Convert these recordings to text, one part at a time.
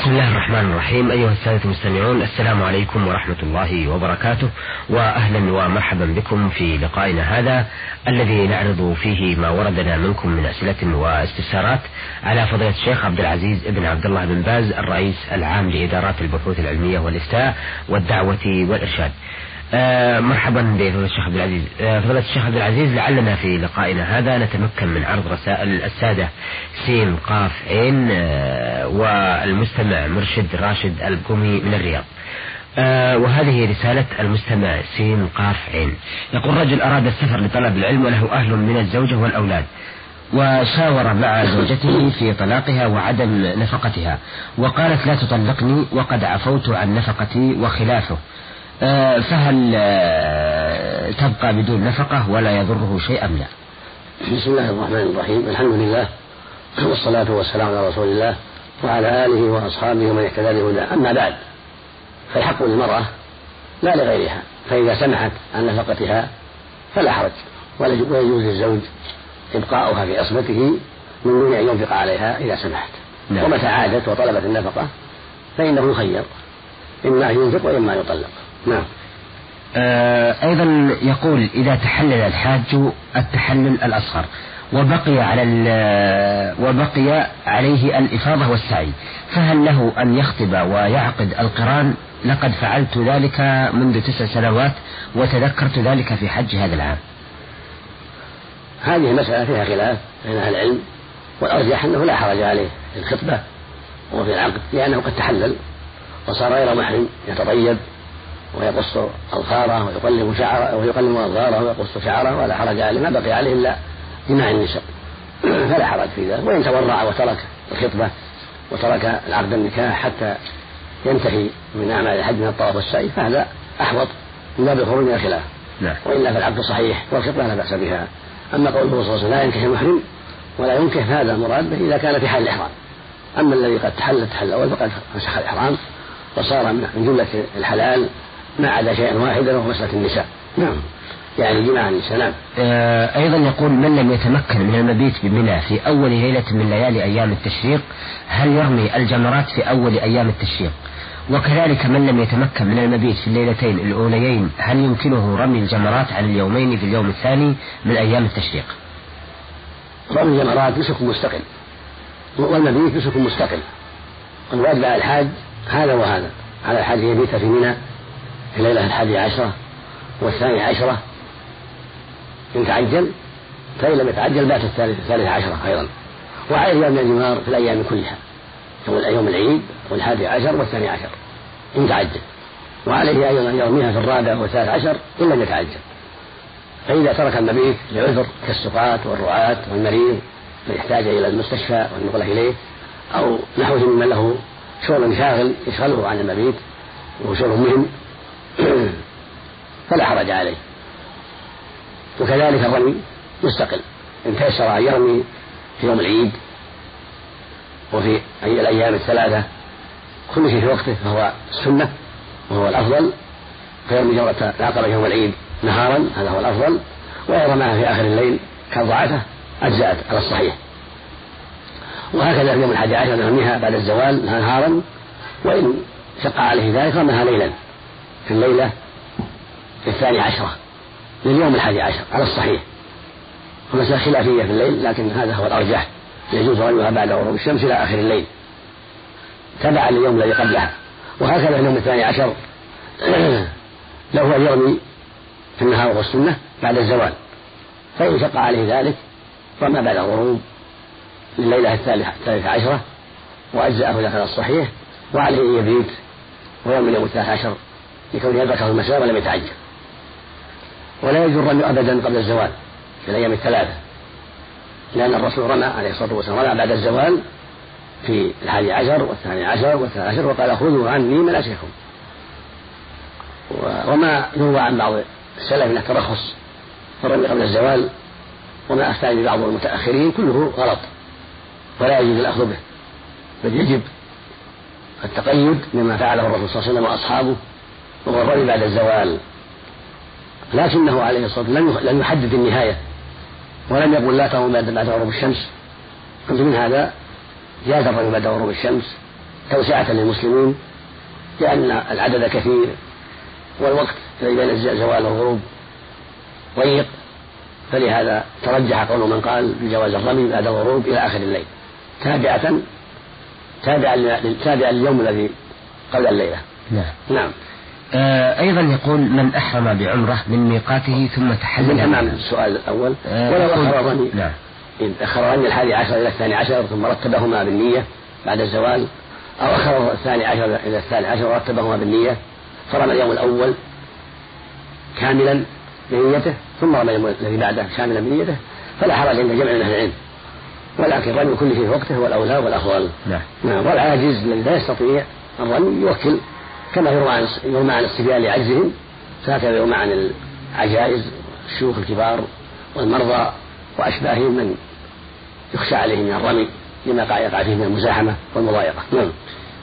بسم الله الرحمن الرحيم. أيها السادة المستمعون السلام عليكم ورحمة الله وبركاته وأهلا ومرحبا بكم في لقائنا هذا الذي نعرض فيه ما وردنا منكم من أسئلة واستفسارات على فضيلة الشيخ عبد العزيز بن عبد الله بن باز الرئيس العام لإدارات البحوث العلمية والإفتاء والدعوة والإرشاد. آه مرحبا بفضيلة الشيخ عبد العزيز. آه فضيلة الشيخ عبد العزيز لعلنا في لقائنا هذا نتمكن من عرض رسائل السادة سين قاف عين آه والمستمع مرشد راشد القمي من الرياض. آه وهذه رسالة المستمع سين قاف عين يقول رجل أراد السفر لطلب العلم وله أهل من الزوجة والأولاد وشاور مع زوجته في طلاقها وعدم نفقتها وقالت لا تطلقني وقد عفوت عن نفقتي وخلافه. فهل آه، تبقى بدون نفقة ولا يضره شيء أم لا؟ بسم الله الرحمن الرحيم. الحمد لله والصلاة والسلام على رسول الله وعلى آله وأصحابه ومن اهتدى بهداه أما بعد فالحق للمرأة لا لغيرها فإذا سمحت عن نفقتها فلا حرج ويجوز للزوج إبقاؤها في عصمته من دون أن ينفق عليها إذا سمحت. نعم. ومتى عادت وطلبت النفقة فإنه يخير إما أن ينفق وإما أن يطلق. نعم. آه أيضا يقول إذا تحلل الحاج التحلل الأصغر وبقي على وبقي عليه الإفاضة والسعي فهل له أن يخطب ويعقد القرآن؟ لقد فعلت ذلك منذ تسع سنوات وتذكرت ذلك في حج هذا العام. هذه مسألة فيها خلاف بين أهل العلم والأرجح أنه لا حرج عليه في الخطبة وفي العقد لأنه قد تحلل وصار غير محرم يتطيب ويقص أظفاره ويقلم شعره ويقلم أظفاره ويقص شعره ولا حرج عليه ما بقي عليه إلا جماع النساء فلا حرج في ذلك. وإن تورع وترك الخطبة وترك العقد النكاح حتى ينتهي من أعمال الحج من الطواف والسعي فهذا أحوط من باب الخروج من الخلاف. نعم. وإلا فالعقد صحيح والخطبة لا بأس بها. أما قوله صلى الله عليه وسلم لا ينكح المحرم ولا ينكح فهذا مراد به إذا كان في حال الإحرام. أما الذي قد تحل التحل الأول فقد فسخ الإحرام وصار من جملة الحلال ما عدا شيئا واحدا وهو مسألة النساء. نعم. يعني جماع النساء نعم آه أيضا يقول من لم يتمكن من المبيت بمنى في أول ليلة من ليالي أيام التشريق هل يرمي الجمرات في أول أيام التشريق؟ وكذلك من لم يتمكن من المبيت في الليلتين الأوليين هل يمكنه رمي الجمرات عن اليومين في اليوم الثاني من أيام التشريق؟ رمي الجمرات نسك مستقل. والمبيت نسك مستقل. والواجب على الحاج هذا وهذا. على الحاج يبيت في منى في الليلة الحادية عشرة والثانية عشرة. إن تعجل فإن لم يتعجل بات الثالث الثالثة عشرة أيضا. وعليه يوم الجمار في الأيام كلها. يوم العيد والحادي عشر والثاني عشر. إن تعجل. وعليه أيضا أن يرميها في الرابع والثالث عشر إن لم يتعجل. فإذا ترك المبيت لعذر كالسقاة والرعاة والمريض من يحتاج إلى المستشفى والنقلة إليه أو نحوه ممن له شغل شاغل يشغله عن المبيت وهو شغل مهم فلا حرج عليه. وكذلك الرمي مستقل. إن تيسر أن يرمي في يوم العيد وفي أي الأيام الثلاثة كل شيء في وقته فهو السنة وهو الأفضل. فيرمي جمرة العقبة يوم العيد نهارا هذا هو الأفضل. وإن رماها في آخر الليل كالضعفة أجزأت على الصحيح. وهكذا في يوم الحادي عشر يرميها بعد الزوال نهارا. وإن شق عليه ذلك رماها ليلا. في الليلة الثانية عشرة لليوم الحادي عشر على الصحيح. ومسألة خلافية في الليل لكن هذا هو الأرجح. يجوز رميها بعد غروب الشمس إلى آخر الليل. تبعا لليوم الذي قبلها. وهكذا اليوم الثاني عشر. له أن يرمي في النهار وهو السنة بعد الزوال. فإن شق عليه ذلك رمى بعد الغروب الليلة الثالثة عشرة وأجزأه ذلك الصحيح وعليه أن يبيت ويوم اليوم الثالث عشر. لكونه أدركه المساء ولم يتعجل. ولا يجوز الرمي أبدا قبل الزوال في الأيام الثلاثة لأن الرسول رمى عليه الصلاة والسلام رمى بعد الزوال في الحادي عشر والثاني عشر والثالث عشر وقال خذوا عني مناسككم وما يروى عن بعض السلف انه ترخص في الرمي قبل الزوال وما أفتى به بعض المتأخرين كله غلط ولا يجوز الأخذ به بل يجب التقيد مما فعله الرسول صلى الله عليه وسلم وأصحابه الرمي بعد الزوال. لكنه عليه الصلاة والسلام لم يحدد النهاية ولم يقل لا بعد بعد غروب الشمس. قلت من هذا؟ جاز الرمي بعد غروب الشمس توسعة للمسلمين لأن العدد كثير والوقت الذي بين الزوال والغروب ضيق. فلهذا ترجح قول من قال بجواز الرمي بعد الغروب إلى آخر الليل. تابعة تابعا تابعا لليوم الذي قبل الليلة. نعم. نعم. أيضا يقول من أحرم بعمرة من ميقاته ثم تحلل من تمام السؤال الأول. آه ولو أخر الرمي نعم. أخر الرمي الحادي عشر إلى الثاني عشر ثم رتبهما بالنية بعد الزوال أو أخر الثاني عشر إلى الثاني عشر ورتبهما بالنية فرمى اليوم الأول كاملا بنيته ثم رمى اليوم الذي بعده كاملا بنيته فلا حرج عند جمع من أهل العلم. ولكن رمي كل في وقته هو الأولى والأفضل نعم. نعم. والعاجز الذي لا يستطيع الرمي يوكل. كما يروى عن يروى عن الصبيان لعجزهم فهكذا يروى عن العجائز الشيوخ الكبار والمرضى وأشباههم من يخشى عليهم من الرمي لما يقع فيه من المزاحمة والمضايقة. نعم.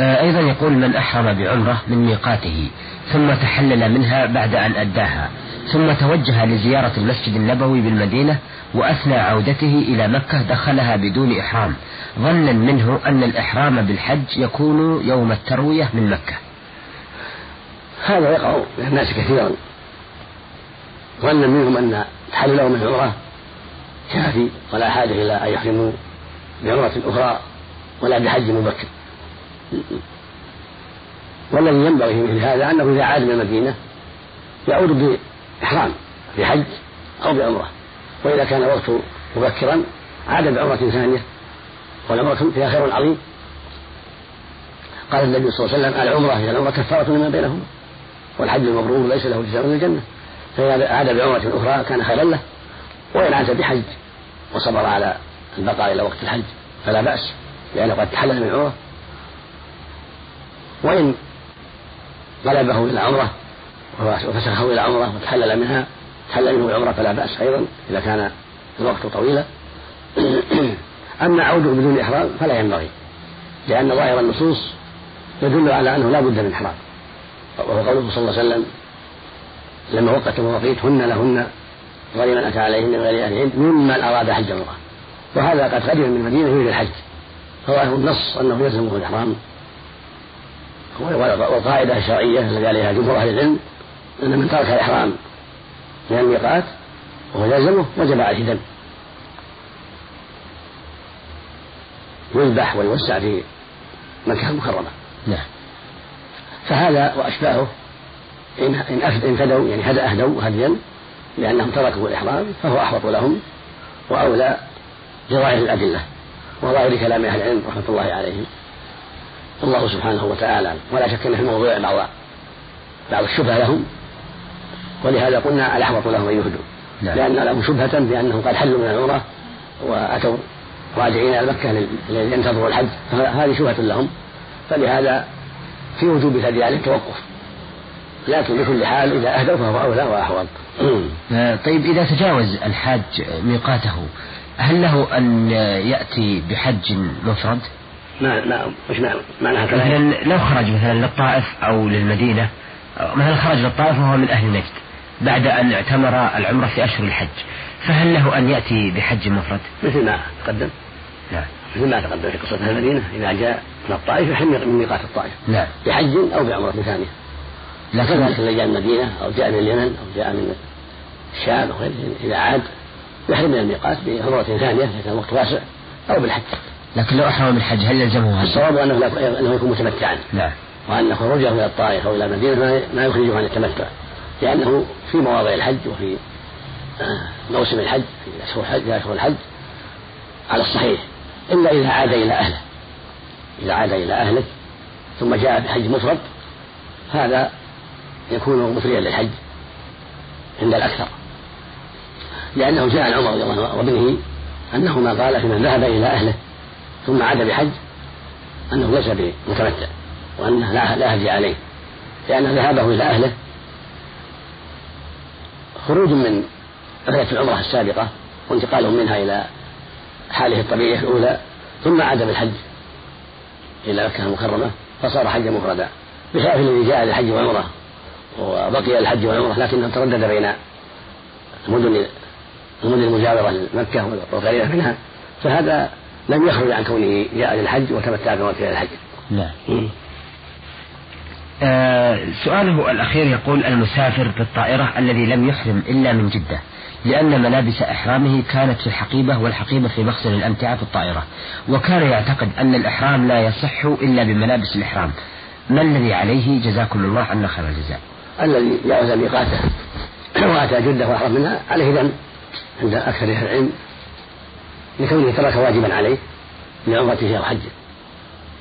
آه، أيضا يقول من أحرم بعمرة من ميقاته ثم تحلل منها بعد أن أداها ثم توجه لزيارة المسجد النبوي بالمدينة وأثنى عودته إلى مكة دخلها بدون إحرام ظنا منه أن الإحرام بالحج يكون يوم التروية من مكة. هذا يقع للناس كثيرا. ظنا منهم أن تحللهم من عمرة كافي ولا حاجة إلى أن يحرموا بعمرة أخرى ولا بحج مبكر. والذي ينبغي في مثل هذا أنه إذا عاد من المدينة يعود بإحرام بحج أو بعمرة. وإذا كان الوقت مبكرا عاد بعمرة ثانية. والعمرة فيها خير عظيم. قال النبي صلى الله عليه وسلم العمرة هي العمرة كفارة لما بينهما. والحج المبرور ليس له جزاء من الجنة. فإذا عاد بعمرة أخرى كان خيرا له. وإن عاد بحج وصبر على البقاء إلى وقت الحج فلا بأس لأنه قد تحلل من عمرة. وإن غلبه إلى عمرة وفسخه إلى عمرة وتحلل منها تحلل منه بعمرة فلا بأس أيضا إذا كان الوقت طويلا. أما عوده بدون إحرام فلا ينبغي لأن ظاهر النصوص يدل على أنه لا بد من إحرام. وهو قوله صلى الله عليه وسلم لما وقت المواقيت هن لهن ولمن أتى عليهن من غير أهلهن ممن أراد حج عمرة وهذا قد قدم من المدينة يريد الحج. فظاهر النص أنه يلزمه الإحرام والقاعدة الشرعية التي عليها جمهور أهل العلم أن من ترك الإحرام من الميقات وهو يلزمه وجب عليه دم يذبح ويوسع في مكة المكرمة. نعم. فهذا وأشباهه إن إن فدوا يعني أهدوا هديا لأنهم تركوا الإحرام فهو أحوط لهم وأولى لظاهر الأدلة وظاهر كلام أهل العلم رحمة الله عليهم. الله سبحانه وتعالى ولا شك أن في الموضوع بعض بعض الشبهة لهم. ولهذا قلنا الأحوط لهم أن يهدوا. نعم. لأن لهم شبهة بأنهم قد حلوا من العمرة وأتوا راجعين إلى مكة لينتظروا الحج. هذه شبهة لهم. فلهذا في وجوب ذلك التوقف. لكن بكل حال إذا أهدوا فهو أولى وأحوط. آه، طيب إذا تجاوز الحاج ميقاته هل له أن يأتي بحج مفرد؟ ما ما وش معناها مثلا لو خرج مثلا للطائف أو للمدينة مثلا خرج للطائف وهو من أهل نجد بعد أن اعتمر العمرة في أشهر الحج فهل له أن يأتي بحج مفرد؟ مثل ما تقدم. نعم. مثل ما تقدم في قصة المدينة إذا جاء من الطائف يحل من ميقات الطائف نعم. بحج أو بعمرة ثانية. لكن إذا جاء من المدينة أو جاء من اليمن أو جاء من الشام أو غيره إذا عاد يحرم من الميقات بعمرة ثانية إذا كان الوقت واسع أو بالحج. لكن لو أحرم بالحج هل يلزمه هذا؟ الصواب أنه أنه يكون متمتعا. نعم. وأن خروجه إلى الطائف أو إلى المدينة ما يخرجه عن التمتع. لأنه في مواضع الحج وفي آه، موسم الحج في أشهر الحج في أشهر الحج على الصحيح. إلا إذا عاد إلى أهله. إذا عاد إلى أهله ثم جاء بحج مفرد هذا يكون مثريا للحج عند الأكثر. لأنه جاء عن عمر رضي الله عنه وابنه أنهما قال في من ذهب إلى أهله ثم عاد بحج أنه ليس بمتمتع وأنه لا هدي عليه لأن ذهابه إلى أهله خروج من رحلة العمرة السابقة وانتقاله منها إلى حاله الطبيعية الأولى ثم عاد بالحج إلى مكة المكرمة فصار حجا مفردا. بخلاف الذي جاء للحج والعمرة وبقي الحج والعمرة لكنه تردد بين المدن المدن المجاورة لمكة والقريبة منها فهذا لم يخرج عن كونه جاء للحج وتمتع إلى الحج. نعم. سؤاله الأخير يقول المسافر بالطائرة الذي لم يحرم إلا من جدة لأن ملابس إحرامه كانت في الحقيبة والحقيبة في مخزن الأمتعة في الطائرة وكان يعتقد أن الإحرام لا يصح إلا بملابس الإحرام. ما الذي عليه؟ جزاكم الله عنا خير الجزاء. الذي جاوز ميقاته وأتى جدة وأحرم منها عليه دم عند أكثر أهل العلم لكونه ترك واجبا عليه من عمرته أو حجه.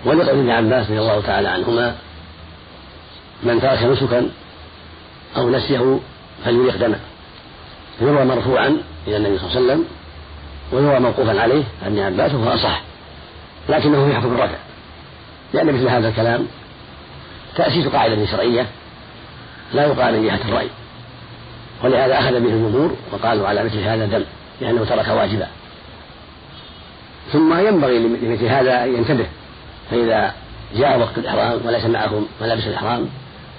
ولقول ابن عباس رضي الله تعالى عنهما من ترك نسكا أو نسيه فليريق دمه. يروى مرفوعا إلى النبي صلى الله عليه وسلم ويروى موقوفا عليه عن ابن عباس وهو أصح لكنه في حكم الرفع. لأن مثل هذا الكلام تأسيس قاعدة شرعية لا يقال من جهة الرأي. ولهذا أخذ به الجمهور وقالوا على مثل هذا دم لأنه ترك واجبا. ثم ينبغي لمثل هذا أن ينتبه فإذا جاء وقت الإحرام وليس معه ملابس الإحرام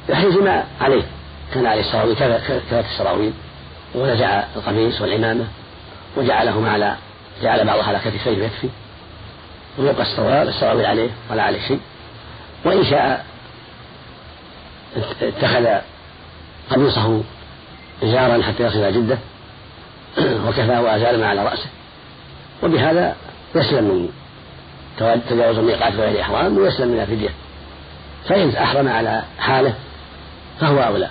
يحرز ما عليه. كان عليه السراويل كانت السراويل ونزع القميص والعمامة وجعلهما على جعل بعضها على كتفيه يكفي. ويبقى السراويل السراويل عليه ولا عليه شيء. وإن شاء اتخذ قميصه إزارا حتى يصل إلى جدة وكفى وأزال ما على رأسه. وبهذا يسلم من تجاوز الميقات بغير إحرام ويسلم من الفدية. فإن أحرم على حاله فهو أولى.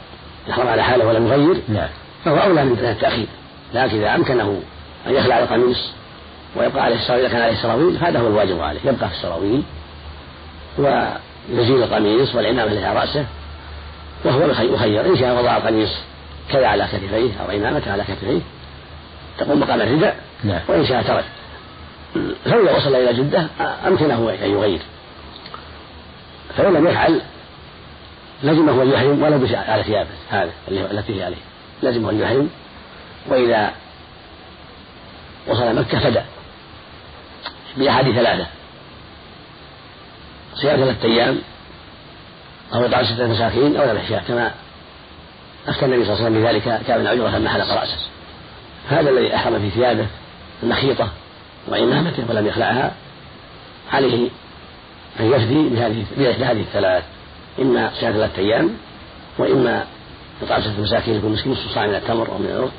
أحرم على حاله ولم يغير. نعم. فهو أولى من التأخير. لكن إذا أمكنه أن يخلع القميص ويبقى عليه السراويل إذا كان عليه السراويل هذا هو الواجب عليه. يبقى في السراويل ويزيل القميص والعمامة التي على رأسه وهو يخير. إن شاء وضع القميص كذا على كتفيه أو عمامة على كتفيه تقوم مقام الرداء. نعم. وإن شاء ترك. فإذا وصل إلى جدة أمكنه أن يغير. فإن لم يفعل لزمه أن يحرم ولو على ثيابه. هذا التي هي عليه. لزمه أن يحرم. وإذا وصل مكة فدى بأحد ثلاثة. صيام ثلاثة أيام أو إطعام ستة مساكين أو إحياء كما أفتى النبي صلى الله عليه وسلم بذلك كان من عجرة لما حلق رأسه. هذا الذي أحرم في ثيابه المخيطة وإمامته ولم يخلعها عليه أن يفدي بهذه بهذه الثلاث. إما صيام ثلاثة أيام وإما ستة مساكين يكون مسكين نصف صاع من التمر أو من الأرض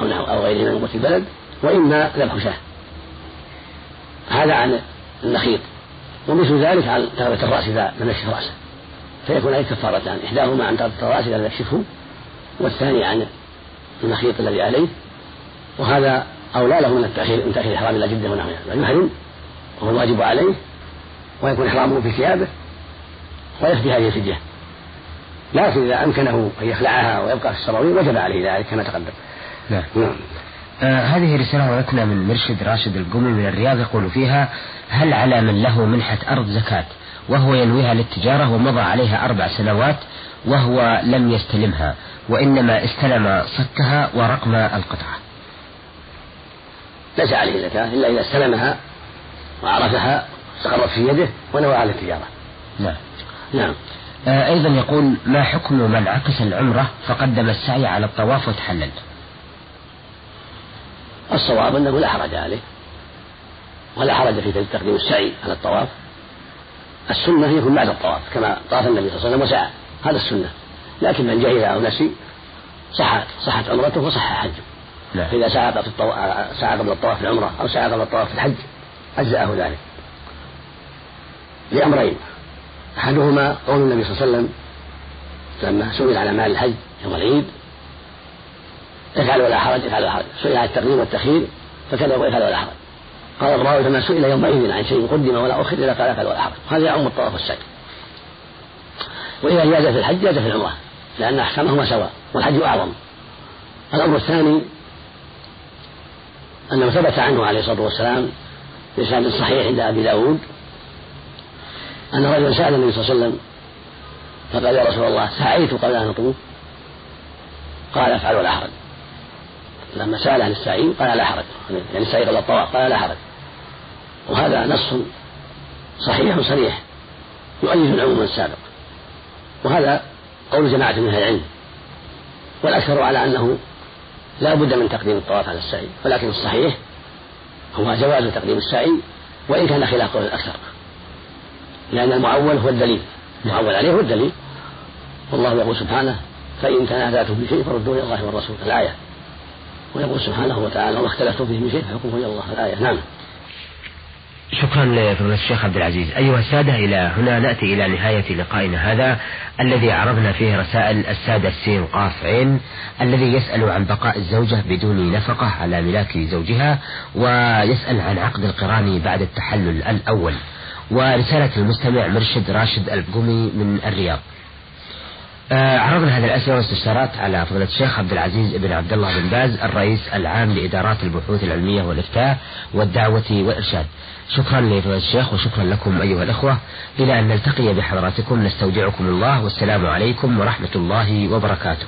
أو نحو أو غيره من قوت البلد وإما ذبح شاة. هذا عن النخيط. ومثل ذلك عن تغطية الرأس إذا لم يكشف رأسه. فيكون عليه كفارتان إحداهما عن تغطية الرأس إذا لم يكشفه والثاني عن المخيط الذي عليه. وهذا أولى له من التأخير من تأخير الإحرام إلى جدة ونحوها يحرم وهو الواجب عليه ويكون إحرامه في ثيابه. ويفدي هذه الفدية. لكن إذا أمكنه أن يخلعها ويبقى في السراويل وجب عليه ذلك كما تقدم. نعم, نعم. آه هذه رسالة وردتنا من مرشد راشد القمي من الرياض يقول فيها هل على من له منحة أرض زكاة وهو ينويها للتجارة ومضى عليها أربع سنوات وهو لم يستلمها وإنما استلم صكها ورقم القطعة؟ ليس عليه زكاة إلا إذا استلمها وعرفها استقرت في يده ونوى على التجارة. نعم. نعم. آه أيضا يقول ما حكم من عكس العمرة فقدم السعي على الطواف وتحلل الصواب أنه لا حرج عليه. ولا حرج في تقديم السعي على الطواف. السنة يكون بعد الطواف كما طاف النبي صلى الله عليه وسلم وسعى. هذا السنة. لكن من جهل أو نسي صحت صحت عمرته وصح حجه نعم. فإذا سعى قبل الطواف سعى قبل الطواف في العمرة أو سعى قبل الطواف في الحج أجزأه ذلك. لأمرين. أحدهما قول النبي صلى الله عليه وسلم لما سئل على مال الحج يوم العيد افعل ولا حرج افعل ولا حرج. سئل عن التقديم والتأخير فكذا افعل ولا حرج. قال الراوي لما سئل يومئذ عن شيء قدم ولا أخر إذا قال افعل ولا حرج. هذا يعم الطواف والسعي وإذا جاز في الحج جاز في العمرة لأن أحكامهما سواء والحج أعظم. الأمر الثاني أنه ثبت عنه عليه الصلاة والسلام بإسناد صحيح عند أبي داود أن رجلا سأل النبي صلى الله عليه وسلم. فقال يا رسول الله سعيت قبل أن أطوف قال أفعل ولا حرج. لما سأل عن السعي قال لا حرج. يعني السعي قبل الطواف قال لا حرج. وهذا نص صحيح صريح يؤيد العموم السابق. وهذا قول جماعة من أهل العلم. والأكثر على أنه لا بد من تقديم الطواف على السعي. ولكن الصحيح هو جواز تقديم السعي وإن كان خلاف قول الأكثر. لأن المعول هو الدليل. المعول عليه هو الدليل. والله يقول سبحانه فإن تنازعتم في شيء فردوه إلى الله والرسول الآية. ويقول سبحانه وتعالى وما اختلفتم فيه من شيء فحكمه إلى الله الآية. نعم. شكرا لفضيلة الشيخ عبد العزيز. أيها السادة إلى هنا نأتي إلى نهاية لقائنا هذا الذي عرضنا فيه رسائل السادة السين قاف عين الذي يسأل عن بقاء الزوجة بدون نفقة على ملاك زوجها ويسأل عن عقد القران بعد التحلل الأول. ورسالة المستمع مرشد راشد البقومي من الرياض. آه، عرضنا هذه الأسئلة والاستفسارات على فضيلة الشيخ عبد العزيز بن عبد الله بن باز الرئيس العام لإدارات البحوث العلمية والإفتاء والدعوة والإرشاد. شكرا لفضيلة الشيخ وشكرا لكم أيها الأخوة. إلى أن نلتقي بحضراتكم نستودعكم الله والسلام عليكم ورحمة الله وبركاته.